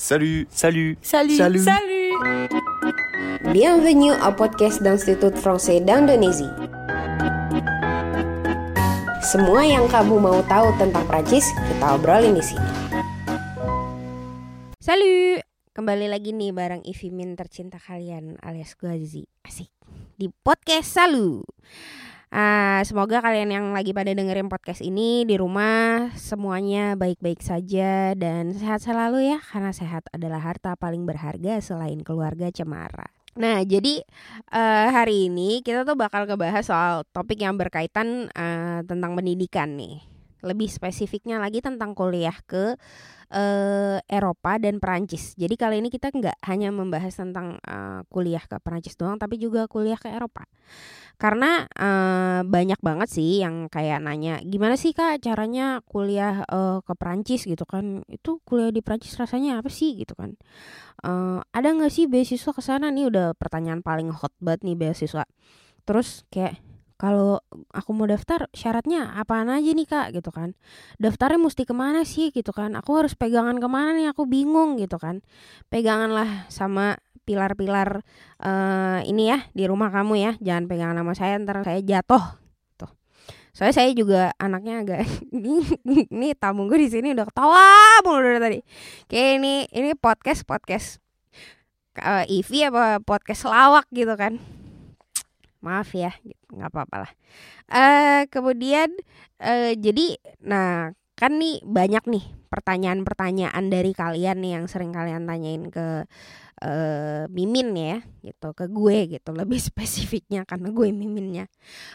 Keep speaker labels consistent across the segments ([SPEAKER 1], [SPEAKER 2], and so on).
[SPEAKER 1] Salut
[SPEAKER 2] Salut
[SPEAKER 3] Salut.
[SPEAKER 2] Salut.
[SPEAKER 3] Salut.
[SPEAKER 4] Bienvenue au podcast d'Institut Français d'Indonésie. Semua yang kamu mau tahu tentang Prancis, kita obrolin di sini.
[SPEAKER 5] Salut, kembali lagi nih bareng Ivi Min tercinta kalian alias Gazi Asik di podcast Salu. Ah, semoga kalian yang lagi pada dengerin podcast ini di rumah semuanya baik-baik saja dan sehat selalu ya karena sehat adalah harta paling berharga selain keluarga cemara. Nah, jadi eh, hari ini kita tuh bakal ngebahas soal topik yang berkaitan eh, tentang pendidikan nih. Lebih spesifiknya lagi tentang kuliah ke eh, Eropa dan Perancis. Jadi kali ini kita nggak hanya membahas tentang eh, kuliah ke Perancis doang, tapi juga kuliah ke Eropa. Karena eh, banyak banget sih yang kayak nanya, gimana sih kak caranya kuliah eh, ke Perancis gitu kan? Itu kuliah di Perancis rasanya apa sih gitu kan? Eh, ada nggak sih beasiswa ke sana nih? Udah pertanyaan paling hot banget nih beasiswa. Terus kayak kalau aku mau daftar syaratnya apaan aja nih kak gitu kan daftarnya mesti ke mana sih gitu kan aku harus pegangan ke mana nih aku bingung gitu kan pegangan lah sama pilar-pilar eh ini ya di rumah kamu ya. Jangan pegangan sama saya ntar saya jatuh tuh soalnya saya juga anaknya agak ini, tamu gue di sini udah ketawa mulu dari tadi. Kayak ini ini podcast podcast eh, Ivi apa podcast lawak gitu kan. Maaf ya gitu nggak apa-apa lah. Eh kemudian eh jadi nah kan nih banyak nih pertanyaan-pertanyaan dari kalian nih yang sering kalian tanyain ke eh mimin ya gitu ke gue gitu lebih spesifiknya karena gue miminnya.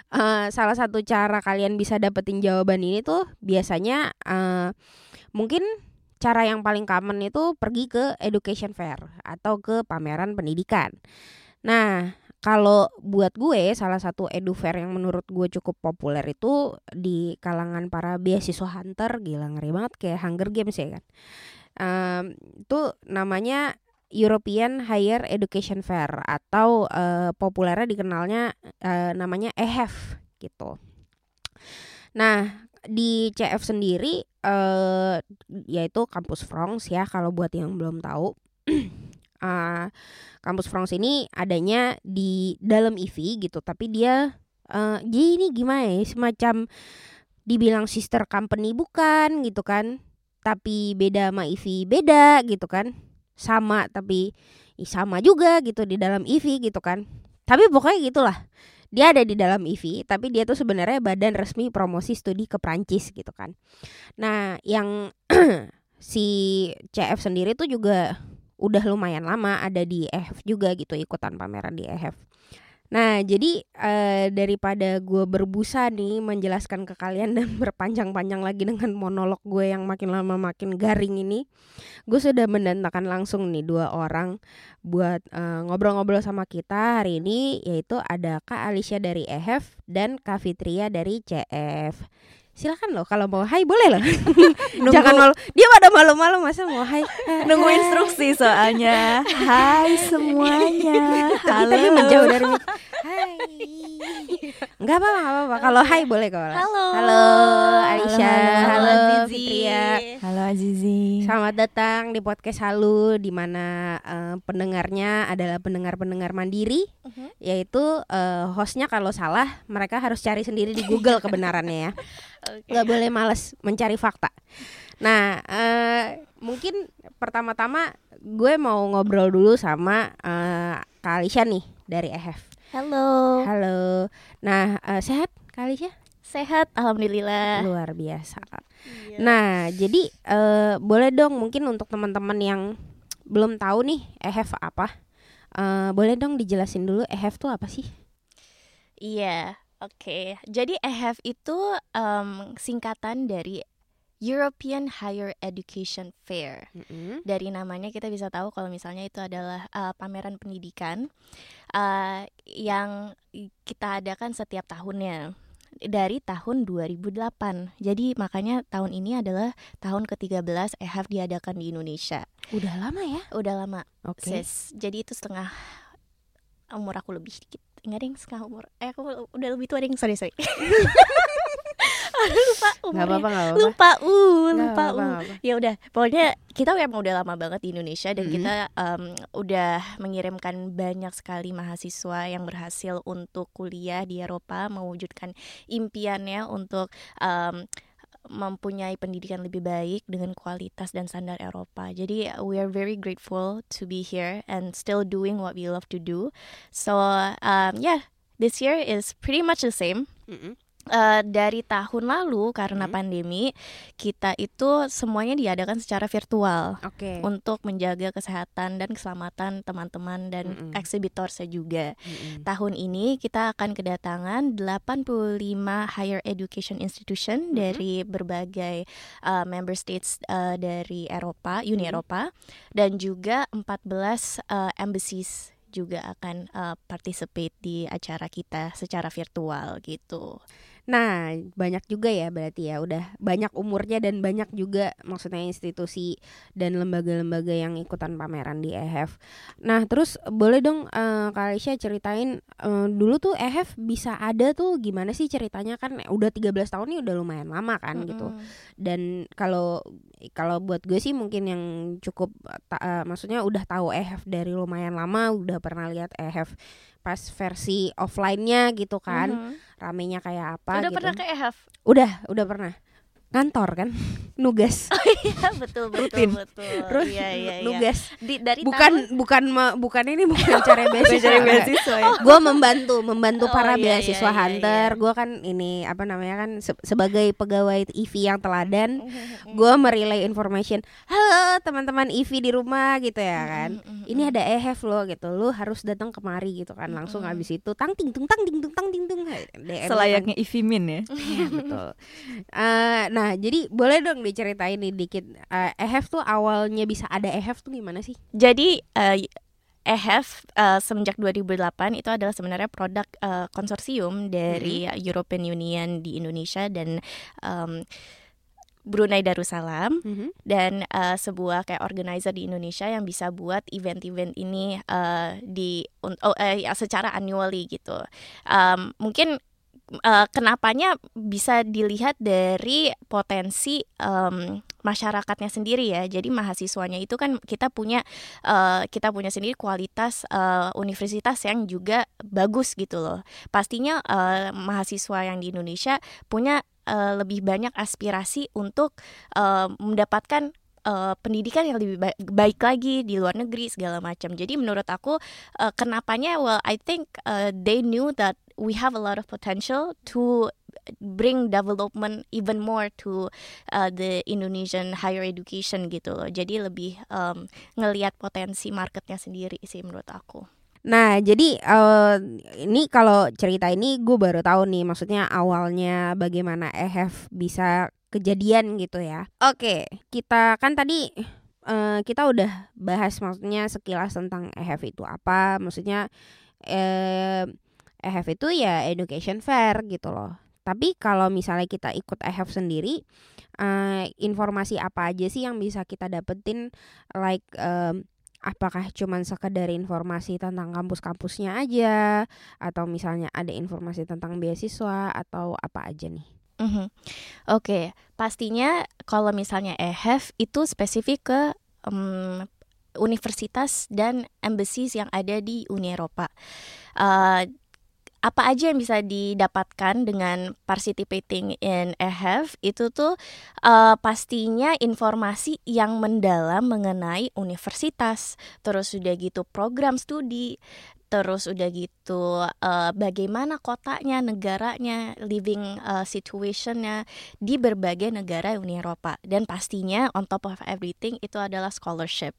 [SPEAKER 5] Eh salah satu cara kalian bisa dapetin jawaban ini tuh biasanya eh mungkin cara yang paling common itu pergi ke education fair atau ke pameran pendidikan. Nah kalau buat gue salah satu edu fair yang menurut gue cukup populer itu di kalangan para beasiswa hunter gila ngeri banget kayak Hunger Games ya kan? Em, itu namanya European Higher Education Fair atau eh, populernya dikenalnya eh, namanya EHF gitu. Nah di CF sendiri eh yaitu kampus France ya kalau buat yang belum tahu Ah, kampus France ini adanya di dalam IVI gitu tapi dia eh jadi ini gimana ya semacam dibilang sister company bukan gitu kan tapi beda sama IVI beda gitu kan sama tapi ih, sama juga gitu di dalam IVI gitu kan. Tapi pokoknya gitulah. Dia ada di dalam IVI tapi dia tuh sebenarnya badan resmi promosi studi ke Prancis gitu kan. Nah yang si CF sendiri tuh juga udah lumayan lama ada di EHF juga gitu ikutan pameran di EHF. Nah jadi eh, daripada gue berbusa nih menjelaskan ke kalian dan berpanjang-panjang lagi dengan monolog gue yang makin lama makin garing ini, gue sudah mendatangkan langsung nih dua orang buat eh, ngobrol-ngobrol sama kita hari ini yaitu ada Kak Alicia dari EHF dan Kak Fitria dari CF. Silakan loh kalau mau hai boleh loh. Jangan malu. Dia pada malu-malu masa mau hai.
[SPEAKER 3] Nunggu instruksi soalnya. Hai semuanya. Halo.
[SPEAKER 5] tapi menjauh dari. Hai. Enggak apa-apa, enggak apa-apa. Kalau hai boleh kok.
[SPEAKER 3] Halo.
[SPEAKER 5] Halo Alicia,
[SPEAKER 3] Halo,
[SPEAKER 5] halo. Fitria.
[SPEAKER 3] Halo Azizi.
[SPEAKER 5] Selamat datang di podcast Halu di mana eh, pendengarnya adalah pendengar-pendengar mandiri, yaitu eh, hostnya kalau salah mereka harus cari sendiri di Google kebenarannya ya. Nggak boleh males mencari fakta. Nah, eh, mungkin pertama-tama gue mau ngobrol dulu sama eh, Kak Alicia nih dari EHF.
[SPEAKER 3] Halo.
[SPEAKER 5] Halo. Nah, eh, sehat Kak Alicia?
[SPEAKER 3] Sehat alhamdulillah.
[SPEAKER 5] Luar biasa. Nah, jadi eh, boleh dong mungkin untuk teman-teman yang belum tahu nih EHF apa? eh, boleh dong dijelasin dulu EHF tuh apa sih?
[SPEAKER 6] Iya, oke. Jadi EHF itu em, singkatan dari European Higher Education Fair. Dari namanya kita bisa tahu kalau misalnya itu adalah uh, pameran pendidikan uh, yang kita adakan setiap tahunnya dari tahun 2008. Jadi makanya tahun ini adalah tahun ke-13 EHF diadakan di Indonesia.
[SPEAKER 5] Udah lama ya?
[SPEAKER 6] Udah lama,
[SPEAKER 5] Oke.
[SPEAKER 6] sis. Jadi itu setengah umur aku lebih dikit. Enggak ada yang setengah umur. Eh aku udah lebih tua deh, sorry sorry. lupa
[SPEAKER 5] Gak
[SPEAKER 6] umurnya.
[SPEAKER 5] apa-apa gak apa-apa
[SPEAKER 6] lupa uh
[SPEAKER 5] Nggak
[SPEAKER 6] lupa
[SPEAKER 5] apa-apa,
[SPEAKER 6] uh
[SPEAKER 5] nggak apa.
[SPEAKER 6] ya udah pokoknya kita emang udah lama banget di Indonesia dan
[SPEAKER 5] Mhm.
[SPEAKER 6] kita em, udah mengirimkan banyak sekali mahasiswa yang berhasil untuk kuliah di Eropa mewujudkan impiannya untuk em, mempunyai pendidikan lebih baik dengan kualitas dan standar Eropa. Jadi we are very grateful to be here and still doing what we love to do. So um, yeah, this year is pretty much the same.
[SPEAKER 5] Mm-mm.
[SPEAKER 6] Eh, dari tahun lalu karena
[SPEAKER 5] Mhm.
[SPEAKER 6] pandemi kita itu semuanya diadakan secara virtual
[SPEAKER 5] Oke
[SPEAKER 6] untuk menjaga kesehatan dan keselamatan teman-teman dan
[SPEAKER 5] Mm-mm.
[SPEAKER 6] eksibitor saya juga.
[SPEAKER 5] Mm-mm.
[SPEAKER 6] Tahun ini kita akan kedatangan 85 higher education institution
[SPEAKER 5] Mhm.
[SPEAKER 6] dari berbagai uh, member states uh, dari Eropa, Uni
[SPEAKER 5] Mhm.
[SPEAKER 6] Eropa dan juga 14 uh, embassies juga akan uh, participate di acara kita secara virtual gitu.
[SPEAKER 5] Nah, banyak juga ya berarti ya udah banyak umurnya dan banyak juga maksudnya institusi dan lembaga-lembaga yang ikutan pameran di EHF. Nah, terus boleh dong eh, Kak Alicia ceritain eh, dulu tuh EHF bisa ada tuh gimana sih ceritanya kan udah 13 tahun nih udah lumayan lama kan gitu.
[SPEAKER 6] Mm-mm.
[SPEAKER 5] Dan kalau kalau buat gue sih mungkin yang cukup ta- eh, maksudnya udah tahu EHF dari lumayan lama, udah pernah lihat EHF pas versi offline-nya gitu kan.
[SPEAKER 6] Mhm.
[SPEAKER 5] Ramenya kayak apa
[SPEAKER 6] Udah
[SPEAKER 5] gitu.
[SPEAKER 6] pernah ke EHF?
[SPEAKER 5] Udah, udah pernah. Kantor kan, nugas,
[SPEAKER 6] Iya betul betul
[SPEAKER 5] Rutin.
[SPEAKER 6] betul.
[SPEAKER 5] Terus
[SPEAKER 6] iya iya iya.
[SPEAKER 5] nugas.
[SPEAKER 6] Di, dari
[SPEAKER 5] Bukan, bukan, ma- bukan ini bukan cari beasiswa.
[SPEAKER 3] Beasiswa ya.
[SPEAKER 5] Gue membantu, membantu
[SPEAKER 6] Oh,
[SPEAKER 5] para
[SPEAKER 6] iya,
[SPEAKER 5] beasiswa
[SPEAKER 6] iya, iya,
[SPEAKER 5] hunter.
[SPEAKER 6] iya.
[SPEAKER 5] Gue kan ini apa namanya kan se- sebagai pegawai IV yang teladan,
[SPEAKER 6] tahun
[SPEAKER 5] gue merelay information. Halo teman-teman IV di rumah gitu ya kan. Ini ada EHF loh gitu, lu harus datang kemari gitu kan. Langsung habis itu tang ting tung tang ting tung tang ting tung.
[SPEAKER 3] Selayaknya Ivimin ya.
[SPEAKER 5] Iya betul. Eh, nah jadi boleh dong diceritain nih dikit. Eh, EHF tuh awalnya bisa ada EHF tuh gimana sih?
[SPEAKER 6] Jadi eh, EHF eh, semenjak 2008 itu adalah sebenarnya produk eh, konsorsium dari European Union di Indonesia dan em, Brunei Darussalam dan eh, sebuah kayak organizer di Indonesia yang bisa buat event-event ini eh, di oh, eh, ya, secara annually gitu. Em, mungkin eh, kenapanya bisa dilihat dari potensi em, masyarakatnya sendiri ya. Jadi mahasiswanya itu kan kita punya eh, kita punya sendiri kualitas eh, universitas yang juga bagus gitu loh. Pastinya eh, mahasiswa yang di Indonesia punya eh, lebih banyak aspirasi untuk eh, mendapatkan eh, pendidikan yang lebih ba- baik lagi di luar negeri segala macam. Jadi menurut aku eh, kenapanya well I think eh, they knew that we have a lot of potential to bring development even more to uh, the Indonesian higher education gitu loh. Jadi lebih um, ngelihat potensi marketnya sendiri sih menurut aku.
[SPEAKER 5] Nah jadi eh, ini kalau cerita ini gue baru tahu nih maksudnya awalnya bagaimana EHF bisa kejadian gitu ya. Oke kita kan tadi eh, kita udah bahas maksudnya sekilas tentang EHF itu apa. Maksudnya eh, EHF itu ya education fair gitu loh. Tapi kalau misalnya kita ikut EHF sendiri, eh, informasi apa aja sih yang bisa kita dapetin like em, apakah cuman sekedar informasi tentang kampus-kampusnya aja atau misalnya ada informasi tentang beasiswa atau apa aja nih?
[SPEAKER 6] Mhm. Oke, pastinya kalau misalnya EHF itu spesifik ke em, universitas dan embassies yang ada di Uni Eropa. Eh, apa aja yang bisa didapatkan dengan participating in EHF itu tuh eh, pastinya informasi yang mendalam mengenai universitas, terus udah gitu program studi, terus udah gitu eh, bagaimana kotanya, negaranya, living eh, situationnya di berbagai negara Uni Eropa. Dan pastinya on top of everything itu adalah scholarship.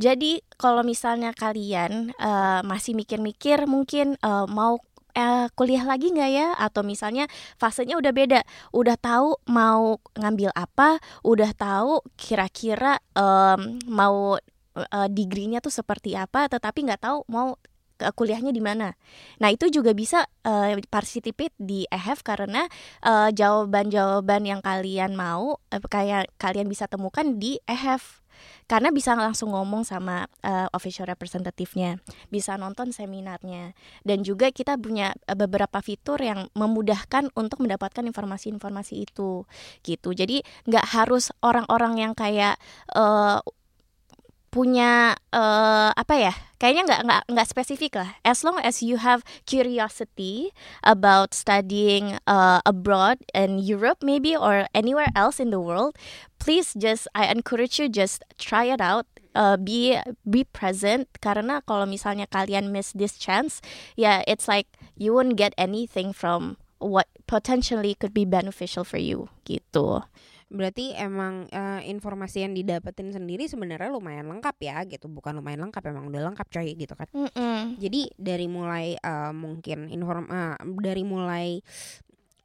[SPEAKER 6] Jadi kalau misalnya kalian eh, masih mikir-mikir mungkin eh, mau eh, kuliah lagi nggak ya? Atau misalnya fasenya udah beda. Udah tahu mau ngambil apa udah tahu kira-kira em, mau eh, degree-nya tuh seperti apa tetapi nggak tahu mau kuliahnya di mana. Nah itu juga bisa eh, participate di EHF karena eh, jawaban-jawaban yang kalian mau eh, kayak kalian bisa temukan di EHF karena bisa langsung ngomong sama uh, official representatifnya bisa nonton seminarnya. Dan juga kita punya uh, beberapa fitur yang memudahkan untuk mendapatkan informasi-informasi itu gitu. Jadi nggak harus orang-orang yang kayak uh, punya uh, apa ya kayaknya nggak nggak nggak spesifik lah. As long as you have curiosity about studying uh, abroad in Europe maybe or anywhere else in the world please just I encourage you just try it out. Uh, be be present. Karena kalau misalnya kalian miss this chance ya yeah, it's like you won't get anything from what potentially could be beneficial for you gitu
[SPEAKER 5] berarti emang uh, informasi yang didapetin sendiri sebenarnya lumayan lengkap ya gitu bukan lumayan lengkap emang udah lengkap coy gitu kan
[SPEAKER 6] mm -mm.
[SPEAKER 5] jadi dari mulai uh, mungkin inform uh, dari mulai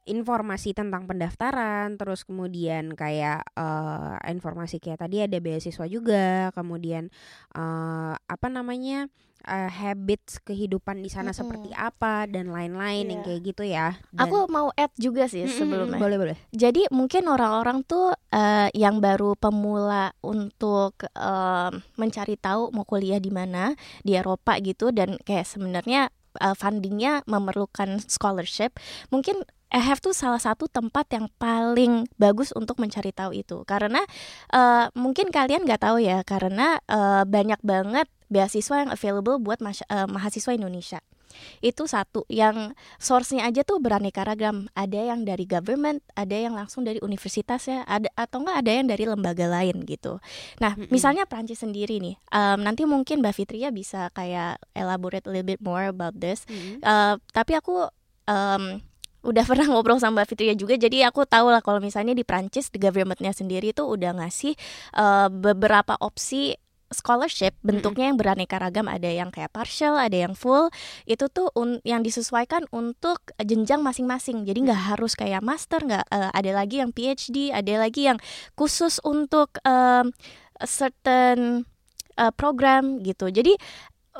[SPEAKER 5] informasi tentang pendaftaran terus kemudian kayak uh, informasi kayak tadi ada beasiswa juga kemudian uh, apa namanya uh, habits kehidupan di sana mm -hmm. seperti apa dan lain-lain yeah. yang iya. kayak gitu ya.
[SPEAKER 6] Dan, Aku mau add juga sih mm -hmm, sebelumnya.
[SPEAKER 5] Boleh boleh.
[SPEAKER 6] Jadi mungkin orang-orang tuh uh, yang baru pemula untuk uh, mencari tahu mau kuliah di mana di Eropa gitu dan kayak sebenarnya uh, fundingnya memerlukan scholarship. Mungkin EHF tuh salah satu tempat yang paling bagus untuk mencari tahu itu. Karena uh, mungkin kalian nggak tahu ya karena uh, banyak banget beasiswa yang available buat uh, mahasiswa Indonesia. Itu satu yang source-nya aja tuh beraneka ragam. Ada yang dari government ada yang langsung dari universitas ya ada atau enggak ada yang dari lembaga lain gitu. Nah mm -hmm. misalnya Prancis sendiri nih um, nanti mungkin Mbak Fitria bisa kayak elaborate a little bit more about this. Mm -hmm. uh, tapi aku um, udah pernah ngobrol sama Mbak Fitria juga jadi aku tahu lah kalau misalnya di Prancis di governmentnya sendiri tuh udah ngasih uh, beberapa opsi scholarship bentuknya yang beraneka ragam. Ada yang kayak partial ada yang full. Itu tuh un yang disesuaikan untuk jenjang masing-masing. Jadi nggak harus kayak master nggak uh, ada lagi yang PhD ada lagi yang khusus untuk um, certain uh, program gitu. Jadi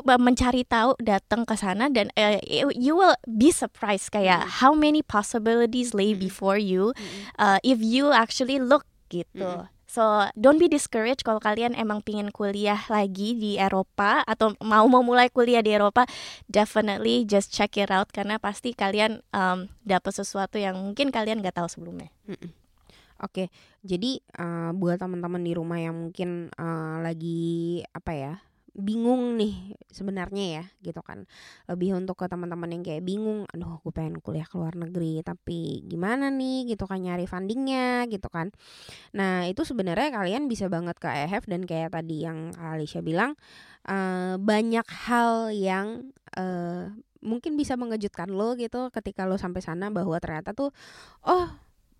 [SPEAKER 6] mencari tahu datang ke sana dan uh, you will be surprised kayak mm. how many possibilities lay mm. before you uh, if you actually look gitu. Mm. So don't be discouraged kalau kalian emang pingin kuliah lagi di Eropa atau mau memulai kuliah di Eropa, definitely just check it out karena pasti kalian um, dapat sesuatu yang mungkin kalian nggak tahu sebelumnya.
[SPEAKER 5] Mm -mm. Oke, okay, jadi uh, buat teman-teman di rumah yang mungkin uh, lagi apa ya bingung nih sebenarnya ya gitu kan. Lebih untuk ke teman-teman yang kayak bingung aduh gue pengen kuliah ke luar negeri tapi gimana nih? Gitu kan nyari fundingnya gitu kan. Nah itu sebenarnya kalian bisa banget ke EHF dan kayak tadi yang Alicia bilang uh, banyak hal yang uh, mungkin bisa mengejutkan lo gitu ketika lo sampai sana bahwa ternyata tuh oh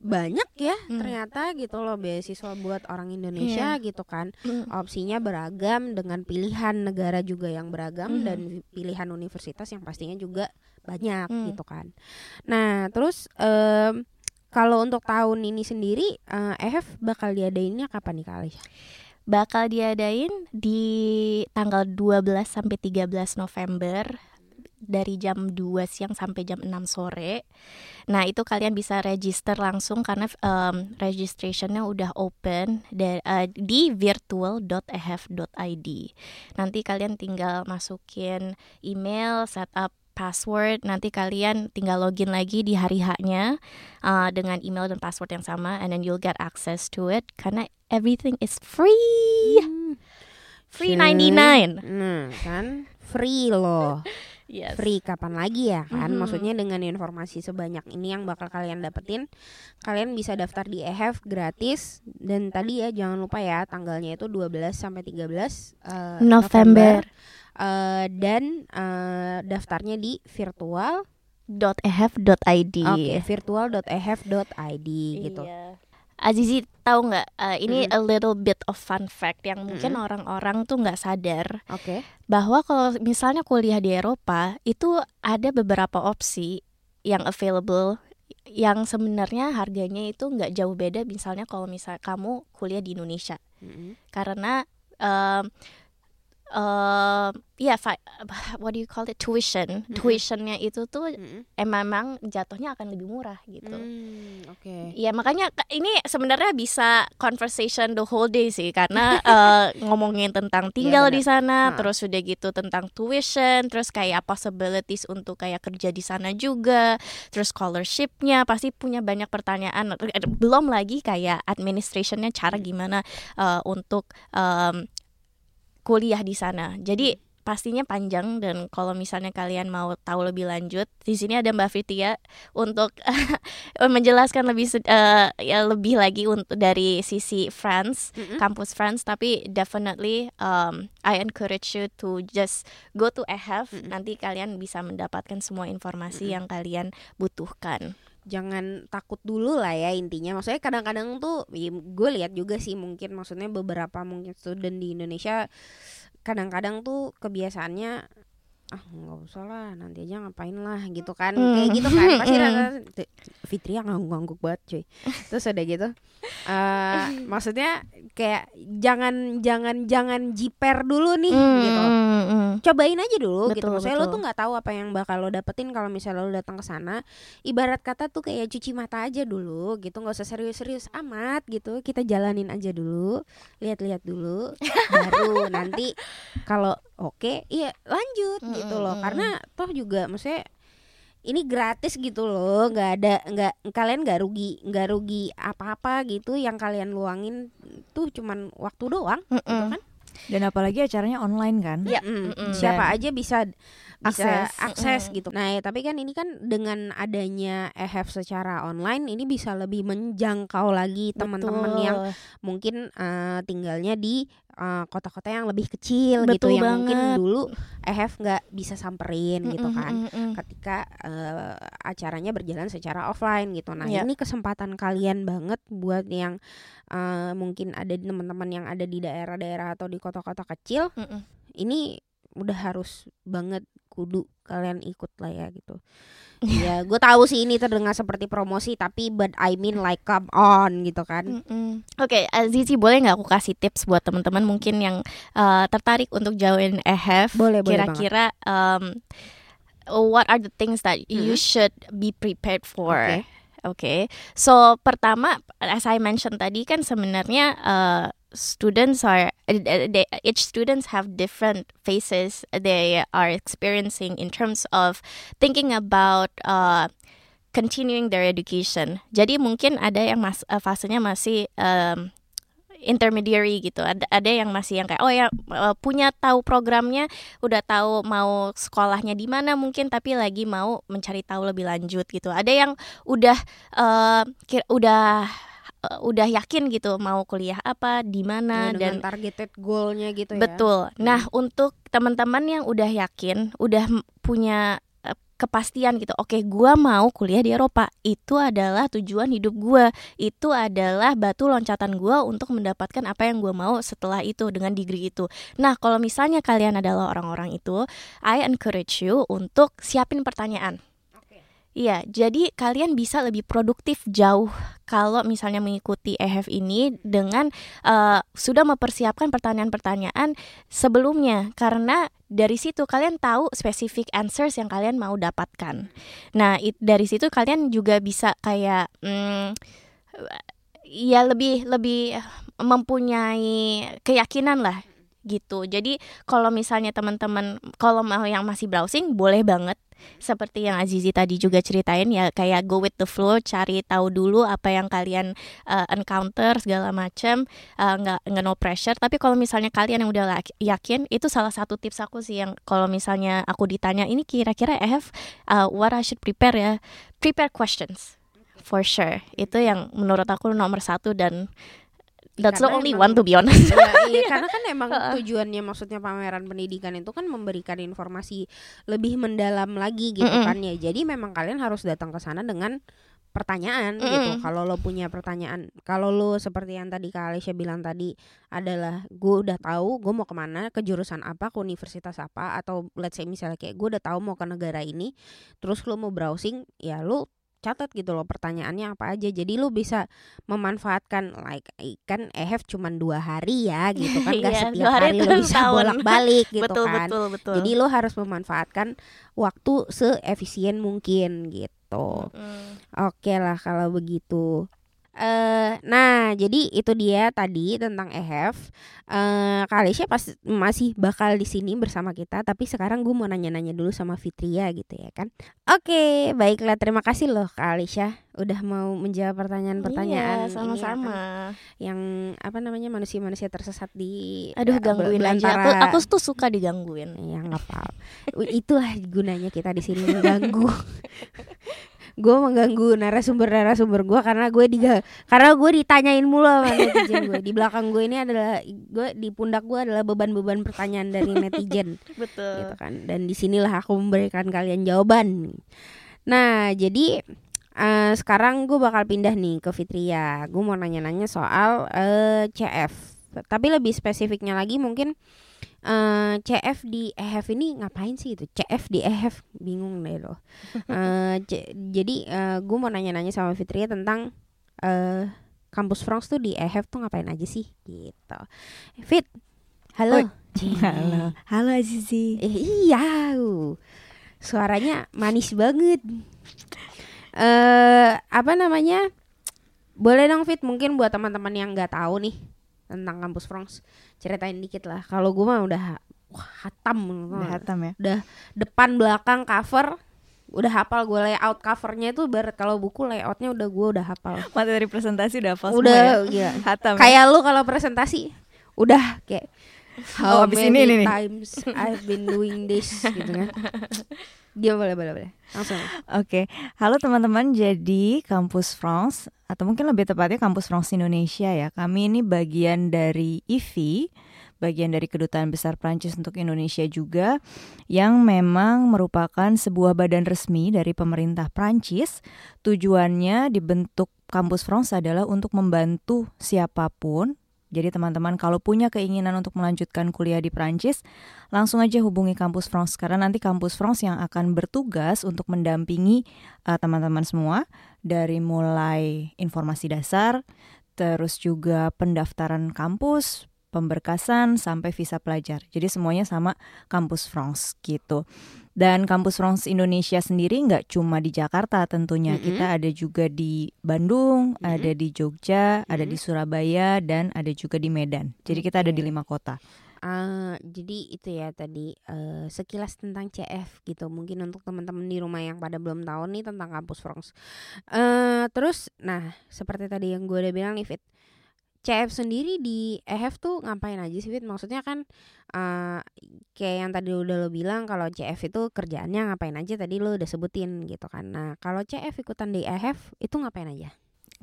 [SPEAKER 5] banyak ya hmm. ternyata gitu loh beasiswa buat orang Indonesia yeah. gitu kan hmm. opsinya beragam dengan pilihan negara juga yang beragam hmm. dan pilihan universitas yang pastinya juga banyak hmm. gitu kan nah terus um, kalau untuk tahun ini sendiri uh, EF bakal diadainnya kapan nih kali
[SPEAKER 6] bakal diadain di tanggal 12 sampai 13 November dari jam 2 siang sampai jam 6 sore. Nah, itu kalian bisa register langsung karena um, registrationnya udah open di, uh, di virtual.ehf.id. Nanti kalian tinggal masukin email, setup password nanti kalian tinggal login lagi di hari haknya uh, dengan email dan password yang sama and then you'll get access to it karena everything is free hmm. free 99
[SPEAKER 5] nah kan free loh
[SPEAKER 6] yes.
[SPEAKER 5] free kapan lagi ya kan mm -hmm. maksudnya dengan informasi sebanyak ini yang bakal kalian dapetin kalian bisa daftar di EHF gratis dan tadi ya jangan lupa ya tanggalnya itu 12 sampai 13 uh,
[SPEAKER 6] November, November.
[SPEAKER 5] Uh, dan uh, daftarnya di virtual
[SPEAKER 6] .ehf.id. Oke,
[SPEAKER 5] okay, virtual.ehf.id gitu.
[SPEAKER 6] Iya. Azizi tahu nggak uh, ini mm. a little bit of fun fact yang mungkin orang-orang mm. tuh nggak sadar
[SPEAKER 5] okay.
[SPEAKER 6] bahwa kalau misalnya kuliah di Eropa itu ada beberapa opsi yang available yang sebenarnya harganya itu nggak jauh beda misalnya kalau misal kamu kuliah di Indonesia mm -hmm. karena uh, uh, ya yeah, what do you call it tuition
[SPEAKER 5] Mm-mm.
[SPEAKER 6] tuitionnya itu tuh
[SPEAKER 5] Mm-mm.
[SPEAKER 6] eh, memang jatuhnya akan lebih murah gitu
[SPEAKER 5] Hmm, Oke.
[SPEAKER 6] Ya makanya ini sebenarnya bisa conversation the whole day sih karena eh, ngomongin tentang tinggal
[SPEAKER 5] benar.
[SPEAKER 6] di sana,
[SPEAKER 5] Ha.
[SPEAKER 6] terus udah gitu tentang tuition, terus kayak possibilities untuk kayak kerja di sana juga, terus scholarshipnya pasti punya banyak pertanyaan. Belum lagi kayak administrationnya cara gimana eh, untuk em, kuliah di sana. Jadi pastinya panjang dan kalau misalnya kalian mau tahu lebih lanjut di sini ada Mbak Fitia untuk menjelaskan lebih eh, ya lebih lagi untuk dari sisi France
[SPEAKER 5] Mm-mm.
[SPEAKER 6] kampus France tapi definitely um, I encourage you to just go to EHF
[SPEAKER 5] Mm-mm.
[SPEAKER 6] nanti kalian bisa mendapatkan semua informasi yang kalian butuhkan
[SPEAKER 5] jangan takut dulu lah ya intinya. Maksudnya kadang-kadang tuh gue lihat juga sih mungkin maksudnya beberapa mungkin student di Indonesia kadang-kadang tuh kebiasaannya ah nggak usah lah nanti aja ngapain lah gitu kan.
[SPEAKER 6] Hmm.
[SPEAKER 5] kayak gitu kan pasti
[SPEAKER 6] Hmm.
[SPEAKER 5] rasa Fitri yang ngangguk-ngangguk banget cuy. Terus ada gitu eh maksudnya kayak jangan jangan jangan jiper dulu nih gitu.
[SPEAKER 6] Mm, mm.
[SPEAKER 5] cobain aja dulu gitu.
[SPEAKER 6] Betul,
[SPEAKER 5] maksudnya lo tuh nggak tahu apa yang bakal lo dapetin kalau misalnya lo datang ke sana. Ibarat kata tuh kayak cuci mata aja dulu gitu. Nggak usah serius-serius amat gitu. Kita jalanin aja dulu lihat-lihat dulu baru nanti kalau oke iya lanjut gitu loh karena toh juga maksudnya ini gratis gitu loh nggak ada nggak kalian nggak rugi nggak rugi apa-apa gitu yang kalian luangin tuh cuman waktu doang gitu
[SPEAKER 6] Mm-mm.
[SPEAKER 5] kan
[SPEAKER 3] Dan apalagi acaranya online kan?
[SPEAKER 6] Ya.
[SPEAKER 5] Mm,
[SPEAKER 6] Mm-mm.
[SPEAKER 5] siapa aja bisa bisa
[SPEAKER 3] Akses.
[SPEAKER 5] akses
[SPEAKER 6] Mm-mm.
[SPEAKER 5] gitu. Nah, ya, tapi kan ini kan dengan adanya EHF secara online ini bisa lebih menjangkau lagi teman-teman yang mungkin eh, tinggalnya di eh, kota-kota yang lebih kecil gitu
[SPEAKER 6] Betul
[SPEAKER 5] yang mungkin
[SPEAKER 6] banget.
[SPEAKER 5] dulu EHF nggak bisa samperin gitu kan.
[SPEAKER 6] mm-mm.
[SPEAKER 5] Ketika eh, acaranya berjalan secara offline gitu. Nah,
[SPEAKER 6] Ya.
[SPEAKER 5] ini kesempatan kalian banget buat yang eh, mungkin ada teman-teman yang ada di daerah-daerah atau di kota-kota kecil
[SPEAKER 6] Mm-mm.
[SPEAKER 5] ini udah harus banget kudu kalian ikut lah ya gitu. ya, gue tahu sih ini terdengar seperti promosi tapi but I mean like come on gitu kan.
[SPEAKER 6] Oke, Azizi boleh nggak aku kasih tips buat teman-teman mungkin yang uh, tertarik untuk join EHF?
[SPEAKER 5] Boleh, boleh
[SPEAKER 6] Kira-kira um, what are the things that you
[SPEAKER 5] Mm-mm.
[SPEAKER 6] should be prepared for?
[SPEAKER 5] Oke.
[SPEAKER 6] Oke, so pertama, as I mentioned tadi kan sebenarnya uh, students are uh, they, each students have different phases they are experiencing in terms of thinking about uh, continuing their education. Jadi mungkin ada yang mas uh, fasenya masih um, intermediary gitu. Ada ada yang masih yang kayak oh ya uh, punya tahu programnya, udah tahu mau sekolahnya di mana mungkin tapi lagi mau mencari tahu lebih lanjut gitu. Ada yang udah uh, kira, udah uh, udah yakin gitu mau kuliah apa di mana
[SPEAKER 5] Nah,
[SPEAKER 6] dan
[SPEAKER 5] targeted goalnya gitu ya.
[SPEAKER 6] Betul. Nah, untuk teman-teman yang udah yakin, udah punya eh, kepastian gitu. Oke, gua mau kuliah di Eropa. Itu adalah tujuan hidup gua. Itu adalah batu loncatan gua untuk mendapatkan apa yang gua mau setelah itu dengan degree itu. Nah, kalau misalnya kalian adalah orang-orang itu, I encourage you untuk siapin pertanyaan. Iya, jadi kalian bisa lebih produktif jauh kalau misalnya mengikuti EHF ini dengan eh, sudah mempersiapkan pertanyaan-pertanyaan sebelumnya karena dari situ kalian tahu specific answers yang kalian mau dapatkan. Nah, it- dari situ kalian juga bisa kayak mm, ya lebih lebih mempunyai keyakinan lah gitu. Jadi kalau misalnya teman-teman kalau mau yang masih browsing boleh banget seperti yang Azizi tadi juga ceritain ya kayak go with the flow cari tahu dulu apa yang kalian uh, encounter segala macam uh, nggak nggak no pressure. Tapi kalau misalnya kalian yang udah yakin itu salah satu tips aku sih yang kalau misalnya aku ditanya ini kira-kira I have uh, what I should prepare ya? Prepare questions for sure. Itu yang menurut aku nomor satu dan that's the
[SPEAKER 5] Karena
[SPEAKER 6] only
[SPEAKER 5] emang-
[SPEAKER 6] one to be honest
[SPEAKER 5] Iya, iya, karena kan emang tujuannya maksudnya pameran pendidikan itu kan memberikan informasi lebih mendalam lagi gitu
[SPEAKER 6] Mm-mm.
[SPEAKER 5] kan ya. Jadi memang kalian harus datang ke sana dengan pertanyaan gitu.
[SPEAKER 6] Mm-mm.
[SPEAKER 5] Kalau lo punya pertanyaan, kalau lo seperti yang tadi Kak Alicia bilang tadi adalah gue udah tahu gue mau ke mana, ke jurusan apa, ke universitas apa, atau let's say misalnya kayak gue udah tahu mau ke negara ini, terus lo mau browsing, ya lo catat gitu loh pertanyaannya apa aja. Jadi lu bisa memanfaatkan like kan EHF cuma dua hari ya gitu kan gak
[SPEAKER 6] Iya,
[SPEAKER 5] setiap
[SPEAKER 6] hari
[SPEAKER 5] hari lu bisa bolak balik gitu
[SPEAKER 6] betul
[SPEAKER 5] kan.
[SPEAKER 6] betul betul.
[SPEAKER 5] Jadi lu harus memanfaatkan waktu seefisien mungkin gitu.
[SPEAKER 6] Mm.
[SPEAKER 5] Oke lah kalau begitu. Eh, nah jadi itu dia tadi tentang EHF. Eh, Kalisha pas masih bakal di sini bersama kita, tapi sekarang gue mau nanya-nanya dulu sama Fitria gitu ya kan. Oke, baiklah terima kasih loh Kalisha udah mau menjawab pertanyaan-pertanyaan
[SPEAKER 6] Iya,
[SPEAKER 5] ya
[SPEAKER 6] sama-sama.
[SPEAKER 5] kan. yang apa namanya manusia-manusia tersesat di
[SPEAKER 6] Aduh
[SPEAKER 5] eh,
[SPEAKER 6] gangguin aja. Aku, aku tuh suka digangguin.
[SPEAKER 5] Ya apa. Itulah gunanya kita di sini mengganggu. gue mengganggu narasumber narasumber gue karena gue diga karena gue ditanyain mulu sama netizen gue di belakang gue ini adalah gue di pundak gue adalah beban-beban pertanyaan dari netizen.
[SPEAKER 6] Betul.
[SPEAKER 5] gitu kan. Dan di sinilah aku memberikan kalian jawaban. Nah jadi eh, sekarang gue bakal pindah nih ke Fitria. Gue mau nanya-nanya soal eh, CF tapi lebih spesifiknya lagi mungkin eh, CF di EHF ini ngapain sih itu CF di EHF bingung deh loh Eh, C- jadi eh, gue mau nanya-nanya sama Fitria tentang eh, kampus France tuh di EHF tuh ngapain aja sih gitu Fit halo.
[SPEAKER 3] Halo, halo Azizi.
[SPEAKER 5] Eh, iya, uh. suaranya manis banget. Eh, apa namanya? Boleh dong Fit, mungkin buat teman-teman yang nggak tahu nih tentang kampus France, ceritain dikit lah. Kalau gue mah udah wah, hatam,
[SPEAKER 3] Udah hatam ya.
[SPEAKER 5] depan belakang cover udah hafal gue layout covernya itu barat kalau buku layoutnya udah gue udah hafal
[SPEAKER 3] Materi presentasi udah hafal semua
[SPEAKER 5] udah
[SPEAKER 3] ya.
[SPEAKER 5] iya.
[SPEAKER 3] Hatam. ya?
[SPEAKER 5] kayak lu kalau presentasi udah kayak how
[SPEAKER 3] Oh, abis
[SPEAKER 5] many
[SPEAKER 3] ini nih
[SPEAKER 5] times I've been doing this gitu kan dia boleh boleh boleh langsung
[SPEAKER 3] Oke, halo teman-teman. Jadi Kampus France atau mungkin lebih tepatnya Kampus France Indonesia ya. Kami ini bagian dari IFI, bagian dari Kedutaan Besar Prancis untuk Indonesia juga yang memang merupakan sebuah badan resmi dari pemerintah Prancis. Tujuannya dibentuk Kampus France adalah untuk membantu siapa pun jadi teman-teman kalau punya keinginan untuk melanjutkan kuliah di Prancis, langsung aja hubungi Kampus France karena nanti Kampus France yang akan bertugas untuk mendampingi uh, teman-teman semua dari mulai informasi dasar, terus juga pendaftaran kampus, pemberkasan sampai visa pelajar. Jadi semuanya sama Kampus France gitu. Dan Kampus France Indonesia sendiri nggak cuma di Jakarta tentunya.
[SPEAKER 5] Mm-mm.
[SPEAKER 3] Kita ada juga di Bandung,
[SPEAKER 5] Mm-mm.
[SPEAKER 3] ada di Jogja, ada di. Surabaya dan ada juga di Medan. Jadi kita ada di lima kota.
[SPEAKER 5] Eh, jadi itu ya tadi eh, sekilas tentang CF gitu mungkin untuk teman-teman di rumah yang pada belum tahu nih tentang kampus France eh terus nah seperti tadi yang gue udah bilang nih Fit CF sendiri di EHF tuh ngapain aja sih Fit? Maksudnya kan eh kayak yang tadi udah lo bilang kalau CF itu kerjaannya ngapain aja tadi lo udah sebutin gitu kan. Nah kalau CF ikutan di EHF itu ngapain aja?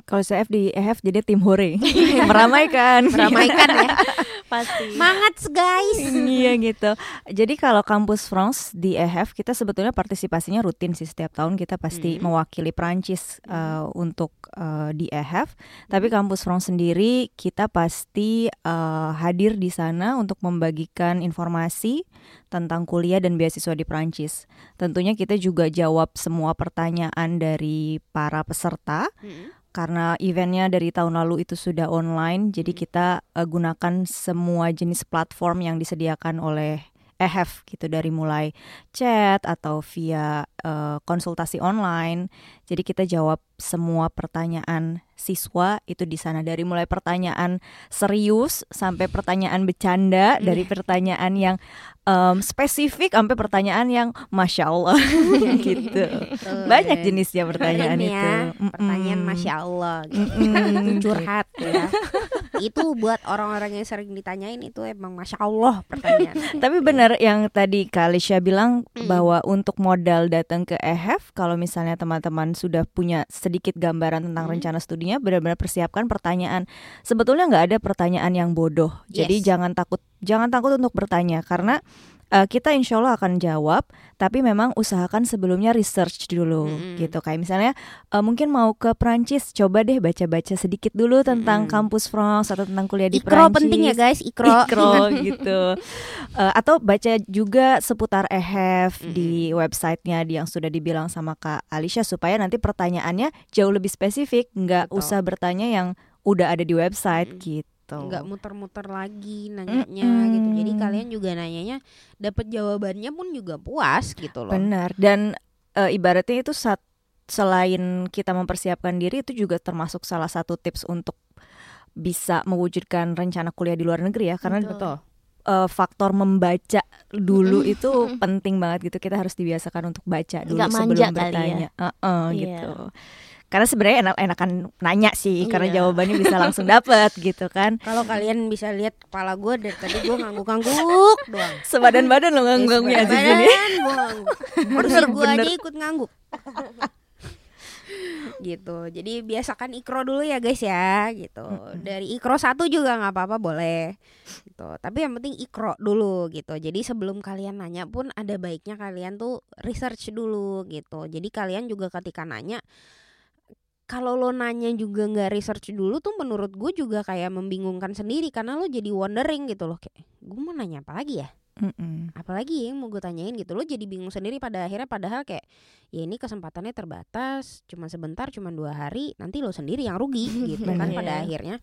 [SPEAKER 3] Kalau CF di EHF jadi tim hore, meramaikan.
[SPEAKER 5] meramaikan ya
[SPEAKER 6] Pasti.
[SPEAKER 5] semangat guys
[SPEAKER 3] iya gitu. Jadi kalau kampus France di EHF kita sebetulnya partisipasinya rutin sih setiap tahun kita pasti
[SPEAKER 5] Mhm.
[SPEAKER 3] mewakili Prancis uh, untuk uh, di EHF. Tapi kampus France sendiri kita pasti uh, hadir di sana untuk membagikan informasi tentang kuliah dan beasiswa di Prancis. Tentunya kita juga jawab semua pertanyaan dari para peserta
[SPEAKER 5] Mm-mm.
[SPEAKER 3] Karena eventnya dari tahun lalu itu sudah online, jadi
[SPEAKER 5] Hmm.
[SPEAKER 3] kita uh, gunakan semua jenis platform yang disediakan oleh EHF gitu dari mulai chat atau via uh, konsultasi online. Jadi kita jawab semua pertanyaan siswa itu di sana dari mulai pertanyaan serius sampai pertanyaan bercanda, dari pertanyaan yang um, spesifik sampai pertanyaan yang masya Allah gitu.
[SPEAKER 5] Tuh,
[SPEAKER 3] Banyak jenisnya pertanyaan
[SPEAKER 5] keren
[SPEAKER 3] itu.
[SPEAKER 5] ya, pertanyaan masya Allah gitu. Curhat ya itu buat orang-orang yang sering ditanyain itu emang masya Allah pertanyaan
[SPEAKER 3] Tapi benar yang tadi Kalisha bilang
[SPEAKER 5] Mm.
[SPEAKER 3] bahwa untuk modal datang ke EHF kalau misalnya teman-teman sudah punya sedikit gambaran tentang
[SPEAKER 5] Mm.
[SPEAKER 3] rencana studinya benar-benar persiapkan pertanyaan. Sebetulnya nggak ada pertanyaan yang bodoh. Jadi
[SPEAKER 5] Yes.
[SPEAKER 3] jangan takut jangan takut untuk bertanya karena uh, kita insya Allah akan jawab tapi memang usahakan sebelumnya research dulu mm-hmm. gitu kayak misalnya uh, mungkin mau ke Prancis coba deh baca-baca sedikit dulu tentang mm-hmm. kampus France atau tentang kuliah di
[SPEAKER 5] ikro
[SPEAKER 3] Prancis
[SPEAKER 5] penting ya guys ikro
[SPEAKER 3] ikro gitu uh, atau baca juga seputar EHF mm-hmm. di websitenya yang sudah dibilang sama Kak Alicia supaya nanti pertanyaannya jauh lebih spesifik nggak usah bertanya yang udah ada di website mm-hmm. gitu gitu
[SPEAKER 5] nggak muter-muter lagi nanyanya mm -hmm. gitu. Jadi kalian juga nanyanya dapat jawabannya pun juga puas gitu loh.
[SPEAKER 3] Benar. Dan e, ibaratnya itu saat selain kita mempersiapkan diri itu juga termasuk salah satu tips untuk bisa mewujudkan rencana kuliah di luar negeri ya. Karena betul. Uh, faktor membaca dulu itu penting banget gitu. Kita harus dibiasakan untuk baca dulu Gak sebelum bertanya ya. uh -uh, yeah. gitu karena sebenarnya enak enakan nanya sih iya. karena jawabannya bisa langsung dapet gitu kan.
[SPEAKER 5] Kalau kalian bisa lihat kepala gue dari tadi gue ngangguk-ngangguk doang.
[SPEAKER 3] Sebadan badan lo ngangguk-ngangguknya
[SPEAKER 5] aja sini bener. gue aja ikut ngangguk. Gitu. Jadi biasakan ikro dulu ya guys ya. Gitu. Dari ikro satu juga nggak apa-apa boleh. Gitu. Tapi yang penting ikro dulu gitu. Jadi sebelum kalian nanya pun ada baiknya kalian tuh research dulu gitu. Jadi kalian juga ketika nanya kalau lo nanya juga nggak research dulu tuh menurut gue juga kayak membingungkan sendiri karena lo jadi wondering gitu loh kayak gue mau nanya apa lagi ya? Mm-mm. apalagi yang mau gue tanyain gitu lo jadi bingung sendiri pada akhirnya padahal kayak ya ini kesempatannya terbatas cuma sebentar cuma dua hari nanti lo sendiri yang rugi gitu kan pada akhirnya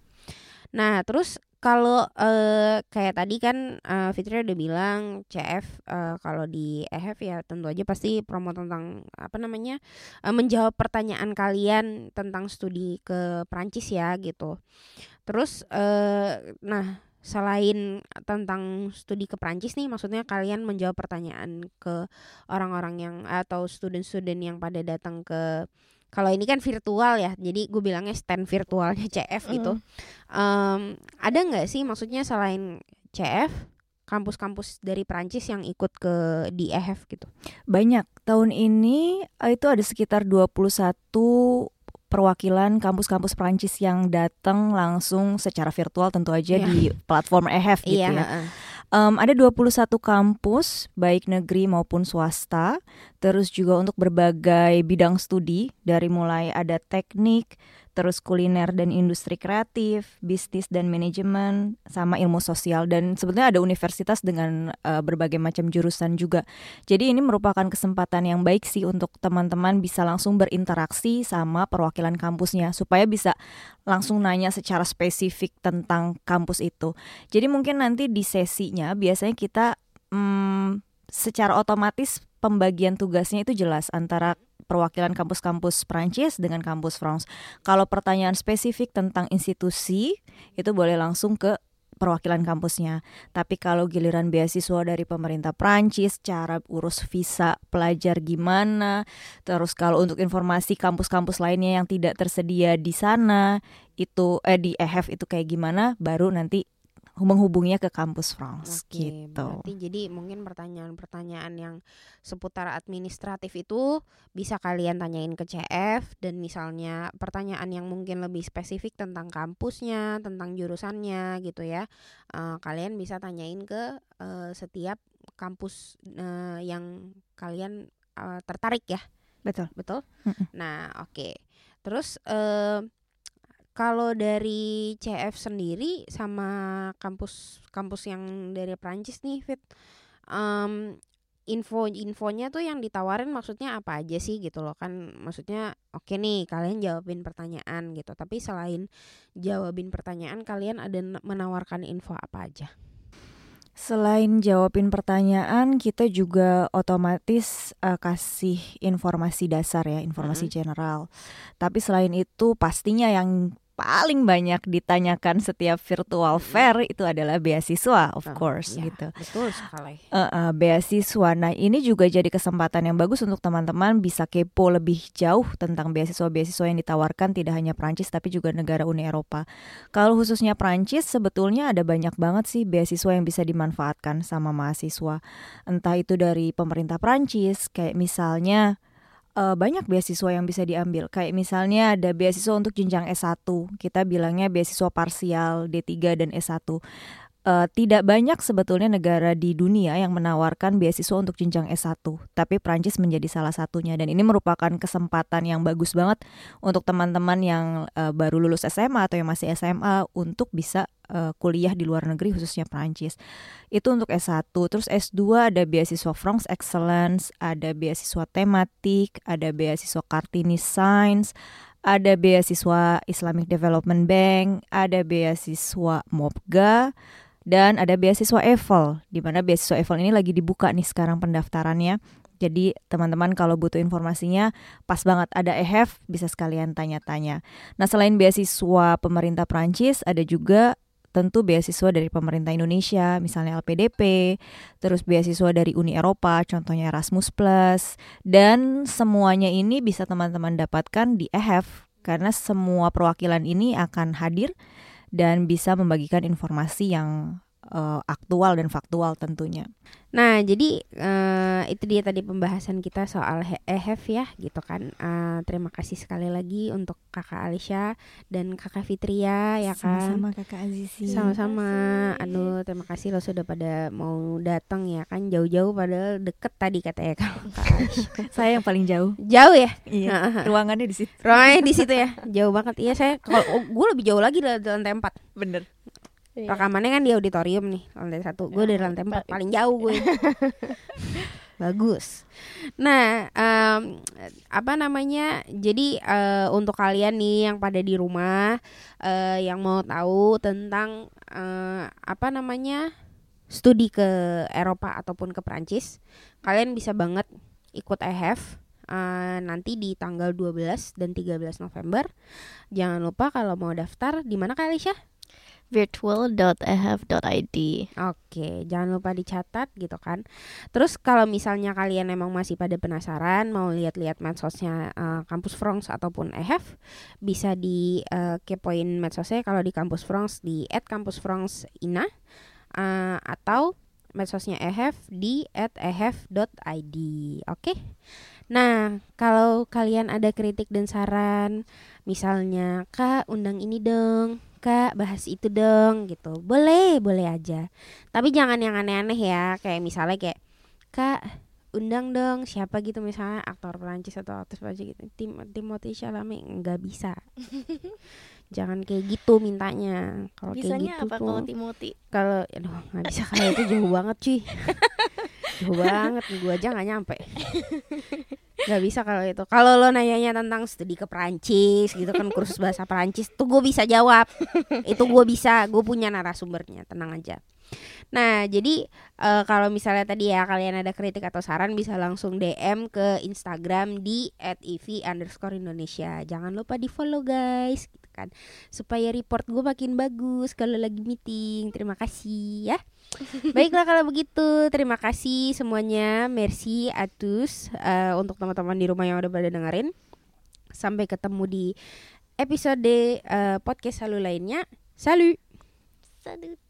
[SPEAKER 5] Nah, terus kalau uh, kayak tadi kan uh, Fitri udah bilang CF uh, eh, kalau di EHF ya tentu aja pasti promo tentang apa namanya uh, menjawab pertanyaan kalian tentang studi ke Prancis ya gitu. Terus uh, nah selain tentang studi ke Prancis nih maksudnya kalian menjawab pertanyaan ke orang-orang yang atau student-student yang pada datang ke kalau ini kan virtual ya jadi gue bilangnya stand virtualnya CF mm. gitu um, ada nggak sih maksudnya selain CF kampus-kampus dari Prancis yang ikut ke di EHF gitu
[SPEAKER 3] banyak tahun ini eh, itu ada sekitar 21 perwakilan kampus-kampus Prancis yang datang langsung secara virtual tentu aja yeah. di platform EHF gitu yeah, ya. Uh. Um, ada 21 kampus baik negeri maupun swasta, terus juga untuk berbagai bidang studi dari mulai ada teknik, terus kuliner dan industri kreatif, bisnis dan manajemen, sama ilmu sosial dan sebetulnya ada universitas dengan uh, berbagai macam jurusan juga. Jadi ini merupakan kesempatan yang baik sih untuk teman-teman bisa langsung berinteraksi sama perwakilan kampusnya supaya bisa langsung nanya secara spesifik tentang kampus itu. Jadi mungkin nanti di sesinya biasanya kita hmm, secara otomatis pembagian tugasnya itu jelas antara perwakilan kampus-kampus Prancis dengan kampus France. Kalau pertanyaan spesifik tentang institusi itu boleh langsung ke perwakilan kampusnya. Tapi kalau giliran beasiswa dari pemerintah Prancis, cara urus visa pelajar gimana, terus kalau untuk informasi kampus-kampus lainnya yang tidak tersedia di sana, itu eh di EHF itu kayak gimana, baru nanti menghubunginya ke kampus France Oke, gitu.
[SPEAKER 5] Berarti jadi mungkin pertanyaan-pertanyaan yang seputar administratif itu bisa kalian tanyain ke CF dan misalnya pertanyaan yang mungkin lebih spesifik tentang kampusnya, tentang jurusannya gitu ya. Uh, kalian bisa tanyain ke uh, setiap kampus uh, yang kalian uh, tertarik ya.
[SPEAKER 3] Betul.
[SPEAKER 5] Betul. Nah, oke. Okay. Terus uh, kalau dari CF sendiri sama kampus-kampus yang dari Prancis nih, Fit, um, info-infonya tuh yang ditawarin maksudnya apa aja sih gitu loh kan maksudnya oke okay nih kalian jawabin pertanyaan gitu tapi selain jawabin pertanyaan kalian ada menawarkan info apa aja
[SPEAKER 3] Selain jawabin pertanyaan, kita juga otomatis uh, kasih informasi dasar ya, informasi mm -hmm. general. Tapi selain itu pastinya yang paling banyak ditanyakan setiap virtual fair itu adalah beasiswa of course ya, gitu.
[SPEAKER 5] Betul sekali.
[SPEAKER 3] Uh, uh, beasiswa. Nah, ini juga jadi kesempatan yang bagus untuk teman-teman bisa kepo lebih jauh tentang beasiswa-beasiswa yang ditawarkan tidak hanya Prancis tapi juga negara Uni Eropa. Kalau khususnya Prancis sebetulnya ada banyak banget sih beasiswa yang bisa dimanfaatkan sama mahasiswa. Entah itu dari pemerintah Prancis kayak misalnya uh, banyak beasiswa yang bisa diambil. Kayak misalnya ada beasiswa untuk jenjang S1. Kita bilangnya beasiswa parsial D3 dan S1. uh, tidak banyak sebetulnya negara di dunia yang menawarkan beasiswa untuk jenjang S1, tapi Prancis menjadi salah satunya dan ini merupakan kesempatan yang bagus banget untuk teman-teman yang uh, baru lulus SMA atau yang masih SMA untuk bisa uh, kuliah di luar negeri khususnya Prancis. Itu untuk S1. Terus S2 ada beasiswa France Excellence, ada beasiswa tematik, ada beasiswa Kartini Science, ada beasiswa Islamic Development Bank, ada beasiswa MOPGA, dan ada beasiswa EVEL, di mana beasiswa EVEL ini lagi dibuka nih sekarang pendaftarannya. Jadi teman-teman kalau butuh informasinya pas banget ada EHF bisa sekalian tanya-tanya. Nah selain beasiswa pemerintah Prancis ada juga tentu beasiswa dari pemerintah Indonesia, misalnya LPDP, terus beasiswa dari Uni Eropa, contohnya Erasmus Plus, dan semuanya ini bisa teman-teman dapatkan di EHF karena semua perwakilan ini akan hadir dan bisa membagikan informasi yang uh, aktual dan faktual tentunya.
[SPEAKER 5] Nah, jadi uh, itu dia tadi pembahasan kita soal EHF ya, gitu kan. Uh, terima kasih sekali lagi untuk Kakak Alicia dan Kakak Fitria ya kan.
[SPEAKER 3] Sama-sama Kakak Azizi.
[SPEAKER 5] Sama-sama. Aduh, terima kasih lo sudah pada mau datang ya kan jauh-jauh padahal deket tadi katanya Kakak
[SPEAKER 3] saya yang paling jauh.
[SPEAKER 5] Jauh ya?
[SPEAKER 3] Iya. ruangannya di situ.
[SPEAKER 5] Ruangannya di situ ya. Jauh banget. Iya, saya kalau oh, gue lebih jauh lagi di lantai 4.
[SPEAKER 3] Bener.
[SPEAKER 5] Iya. Rekamannya kan di auditorium nih lantai satu. Gue dari lantai empat paling jauh gue. Bagus. Nah, um, apa namanya? Jadi uh, untuk kalian nih yang pada di rumah uh, yang mau tahu tentang uh, apa namanya studi ke Eropa ataupun ke Prancis, kalian bisa banget ikut EHF uh, nanti di tanggal 12 dan 13 November. Jangan lupa kalau mau daftar di mana kali Alicia?
[SPEAKER 6] virtual.ehf.id.
[SPEAKER 5] Oke, jangan lupa dicatat gitu kan. Terus kalau misalnya kalian emang masih pada penasaran mau lihat-lihat medsosnya uh, Kampus France ataupun EHF, bisa di uh, kepoin medsosnya kalau di Kampus France di @kampusfranceina uh, atau medsosnya EHF di @ehf.id. Oke. Nah, kalau kalian ada kritik dan saran, misalnya Kak undang ini dong kak bahas itu dong gitu. Boleh boleh aja. Tapi jangan yang aneh-aneh ya. Kayak misalnya kayak kak undang dong siapa gitu. Misalnya aktor Perancis atau aktris Perancis gitu. Tim Timothy Chalamet nggak bisa. Jangan kayak gitu mintanya.
[SPEAKER 6] Kalau kayak gitu apa kalau Timothy?
[SPEAKER 5] Kalau aduh nggak bisa. Kayak itu jauh banget cuy jauh banget gue aja nggak nyampe. Nggak bisa kalau itu. Kalau lo nanyanya tentang studi ke Perancis gitu kan kursus bahasa Perancis tuh gue bisa jawab. Itu gue bisa gue punya narasumbernya tenang aja. Nah jadi uh, kalau misalnya tadi ya kalian ada kritik atau saran bisa langsung DM ke Instagram di @iv underscore Indonesia jangan lupa di follow guys gitu kan. Supaya report gue makin bagus kalau lagi meeting. Terima kasih ya Baiklah kalau begitu, terima kasih semuanya. Merci atus uh, untuk teman-teman di rumah yang udah pada dengerin. Sampai ketemu di episode uh, podcast Salu lainnya. Salut.
[SPEAKER 6] Salut.